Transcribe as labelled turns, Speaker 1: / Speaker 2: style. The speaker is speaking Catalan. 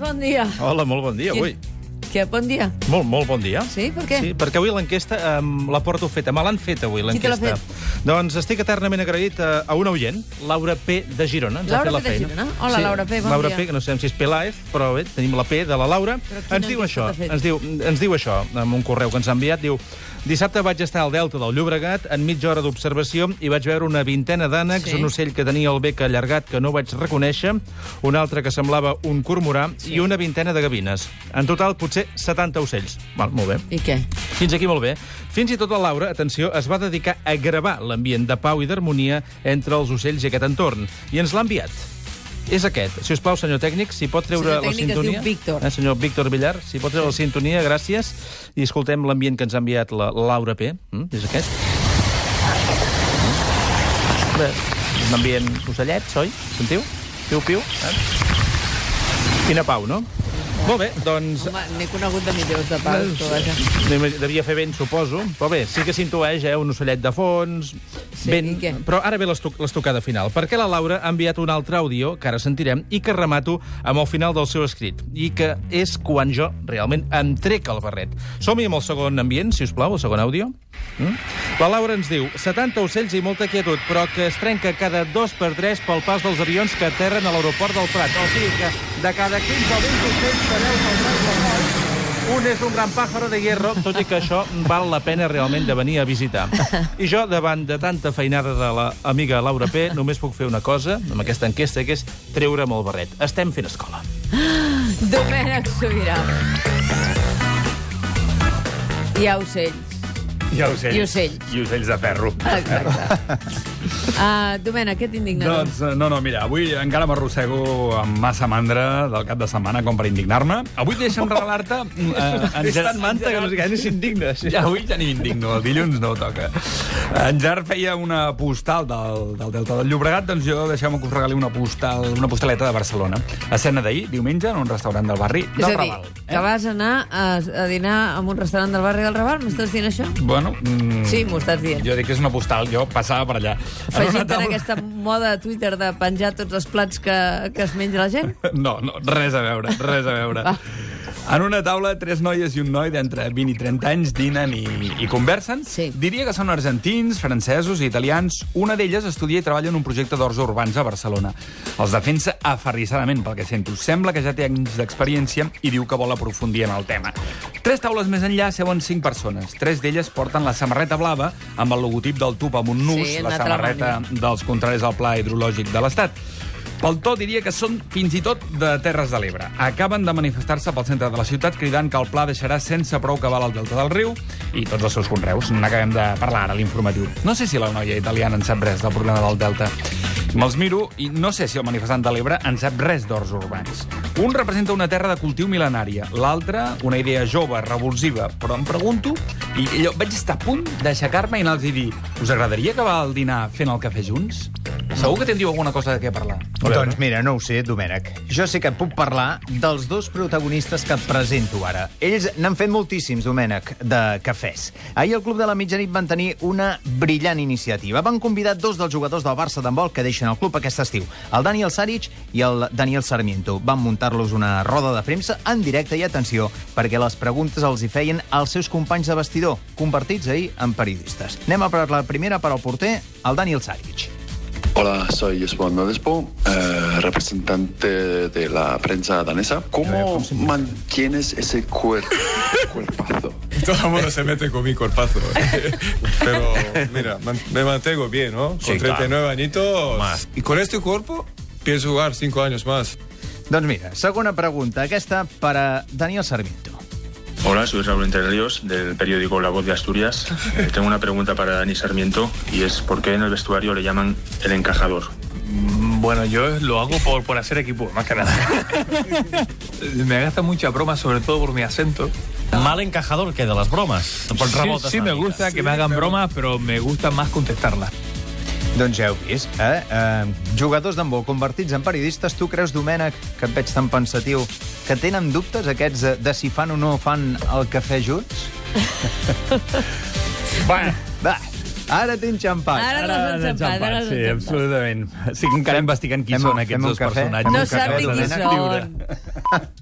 Speaker 1: Bon dia.
Speaker 2: Hola, molt bon dia, avui.
Speaker 1: Què, bon dia?
Speaker 2: Molt, molt bon dia.
Speaker 1: Sí, per què?
Speaker 2: Sí, perquè avui l'enquesta um, la porto feta. Me l'han fet avui,
Speaker 1: Qui te l'ha
Speaker 2: l'enquesta. Doncs estic eternament agraït a, a una oient, Laura P. de Girona. Ens ha
Speaker 1: Laura
Speaker 2: fet la
Speaker 1: P. de. Girona? Hola, Laura P., bon
Speaker 2: Laura
Speaker 1: dia.
Speaker 2: P., que no sabem si és Peláez, però bé, tenim la P de la Laura. Ens diu això, ens diu, ens diu això, amb un correu que ens ha enviat, diu Dissabte vaig estar al Delta del Llobregat en mitja hora d'observació i vaig veure una vintena d'ànecs,
Speaker 1: Sí.
Speaker 2: un ocell que tenia el bec allargat que no vaig reconèixer, un altre que semblava un cormorà
Speaker 1: Sí.
Speaker 2: i una vintena de gavines. En total, potser 70 ocells. Val, molt bé.
Speaker 1: I què?
Speaker 2: Fins aquí molt bé. Fins i tot la Laura, atenció, es va dedicar a gravar l'ambient de pau i d'harmonia entre els ocells i aquest entorn. I ens l'ha enviat. És aquest. Si us plau, senyor tècnic, si pot treure
Speaker 1: Senyor
Speaker 2: la
Speaker 1: es
Speaker 2: sintonia...
Speaker 1: diu Víctor.
Speaker 2: Eh, senyor Víctor Villar, si pot treure la sintonia, gràcies. I escoltem l'ambient que ens ha enviat la Laura P. Mm, és aquest. Mm. Bé, un ambient ocellets, oi? Sentiu? Piu-piu. Eh? Quina pau, no? Molt bé, doncs...
Speaker 1: Home, n'he conegut de millors de pau, tu, vaja.
Speaker 2: Devia fer vent, suposo. Però bé, sí que s'intueix, eh? Un ocellet de fons...
Speaker 1: Sí,
Speaker 2: vent...
Speaker 1: i què?
Speaker 2: Però ara ve l'estoc- l'estocada final. Perquè la Laura ha enviat un altre àudio, que ara sentirem, i que remato amb el final del seu escrit. I que és quan jo realment em trec el barret. Som-hi amb el segon ambient, si us plau, el segon àudio. Mm? La Laura ens diu 70 ocells i molta quietud, però que es trenca cada dos per tres pel pas dels avions que aterren a l'aeroport del Prat. O sigui que de cada 15 o 20 ocells que veus al Prat del Prat, un és un gran pàjaro de hierro, tot i que això val la pena realment de venir a visitar. I jo, davant de tanta feinada de l'amiga Laura P., només puc fer una cosa amb aquesta enquesta, que és treure'm el barret. Estem fent escola.
Speaker 1: Domènec Sobirà. Hi ha ocells.
Speaker 3: I ocells.
Speaker 1: I ocells.
Speaker 3: I ocells de ferro.
Speaker 1: Exacte. Uh, Domènec, què t'indigna?
Speaker 3: Doncs, eh, no, no, mira, avui encara m'arrossego amb massa mandra del cap de setmana com per indignar-me. Avui deixa'm regalar-te... Eh,
Speaker 2: És tan manta que no sé què, ni s'indignes.
Speaker 3: Ja, avui ja ni m'indigno, el dilluns no toca. En Jar feia una postal del, del Delta del Llobregat, doncs jo deixeu-me que us regali una postal, una postaleta de Barcelona. Escena d'ahir, diumenge, en un restaurant del barri
Speaker 1: És
Speaker 3: del
Speaker 1: a dir,
Speaker 3: Raval.
Speaker 1: que vas anar a, a dinar en un restaurant del barri del Raval? M'estàs dient això?
Speaker 3: Bueno, mm,
Speaker 1: Sí, m'ho estàs dient.
Speaker 3: jo dic que és una postal, jo passava per allà. En una
Speaker 1: Afegint en
Speaker 3: taula-
Speaker 1: aquesta moda a Twitter de penjar tots els plats que, que es menja la gent?
Speaker 3: No, no, res a veure, res a veure. En una taula, tres noies i un noi d'entre 20 i 30 anys dinen i, i conversen.
Speaker 1: Sí.
Speaker 3: Diria que són argentins, francesos i italians. Una d'elles estudia i treballa en un projecte d'horts urbans a Barcelona. Els defensa aferrissadament, pel que sento. Sembla que ja té anys d'experiència i diu que vol aprofundir en el tema. Tres taules més enllà seuen cinc persones. Tres d'elles porten la samarreta blava amb el logotip del tub amb un nus,
Speaker 1: Sí,
Speaker 3: la samarreta dels contraris al pla hidrològic de l'Estat. Pel to diria que són fins i tot de Terres de l'Ebre. Acaben de manifestar-se pel centre de la ciutat cridant que el pla deixarà sense prou cabal al delta del riu i tots els seus conreus. N'acabem de parlar ara a l'informatiu. No sé si la noia italiana en sap res del problema del delta. Me'ls miro i no sé si el manifestant de l'Ebre en sap res d'horts urbans. Un representa una terra de cultiu mil·lenària, l'altre una idea jove, revulsiva, però em pregunto, i allò, vaig estar a punt d'aixecar-me i anar-los dir us agradaria acabar el dinar fent el cafè junts? Segur que tindríeu alguna cosa de què parlar.
Speaker 4: Doncs mira, no ho sé, Domènec. Jo sé que et puc parlar dels dos protagonistes que et presento ara. Ells n'han fet moltíssims, Domènec, de cafès. Ahir al Club de la Mitjanit van tenir una brillant iniciativa. Van convidar dos dels jugadors del Barça d'handbol que deixen el club aquest estiu, el Daniel Saric i el Daniel Sarmiento. Van muntar-los una roda de premsa en directe i atenció, perquè les preguntes els hi feien als seus companys de vestidor, convertits ahir en periodistes. Anem a per la primera per al porter, el Daniel Saric.
Speaker 5: Hola, soy Osvaldo Despo, eh, representante de la prensa danesa. ¿Cómo mantienes ese cuer- cuerpazo?
Speaker 6: Todo el mundo se mete con mi cuerpazo. Pero mira, me mantengo bien, ¿no? Con
Speaker 4: Sí,
Speaker 6: 39 añitos. Y con este cuerpo pienso jugar 5 años más.
Speaker 4: Doncs mira, segona pregunta, aquesta per a Daniel Sarmiento.
Speaker 7: Hola, soy Raúl Entre Ríos del periódico La Voz de Asturias. Eh, tengo una pregunta para Dani Sarmiento y es ¿por qué en el vestuario le llaman el encajador?
Speaker 8: Bueno, yo lo hago por, por hacer equipo, más que nada. me gasta mucha broma, sobre todo por mi acento.
Speaker 9: Mal encajador que de las bromas. Por
Speaker 8: Sí, sí me gusta que me hagan bromas, pero me gusta más contestarlas.
Speaker 4: Doncs ja heu vist, eh? eh jugadors d'handbol convertits en periodistes, tu creus, Domènec, que et veig tan pensatiu, que tenen dubtes aquests de, de si fan o no fan el cafè junts?
Speaker 3: Bueno,
Speaker 4: Va, Ara t'he enxampat.
Speaker 1: Ara l'has
Speaker 3: han
Speaker 1: enxampat, ara
Speaker 3: sí, absolutament. Estic encara investigant qui són aquests dos
Speaker 4: cafè?
Speaker 3: personatges.
Speaker 1: No ni qui són.